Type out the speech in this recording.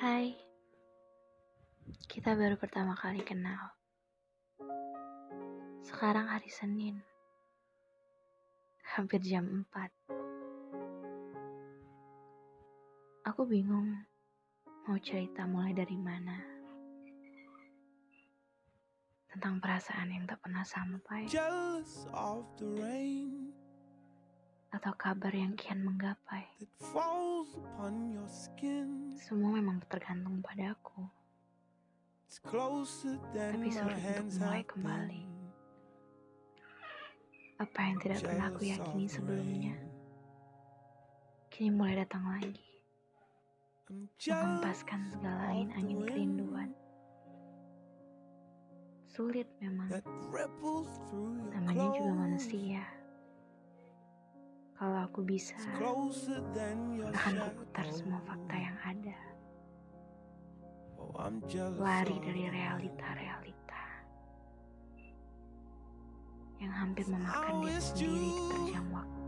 Hai, kita baru pertama kali kenal. Sekarang hari Senin, hampir jam 4. Aku bingung mau cerita mulai dari mana. Tentang perasaan yang tak pernah sampai jealous of the rain atau kabar yang kian menggapai. Semua memang tergantung padaku. Closer than Tapi sulit untuk mulai kembali. Apa yang tidak pernah aku yakini sebelumnya, kini mulai datang lagi. Menghempaskan segala angin-angin wind kerinduan. Sulit memang, namanya juga manusia. Aku bisa, akan kuputar semua fakta yang ada. Lari dari realita-realita yang hampir memakan diri sendiri you diterjang waktu.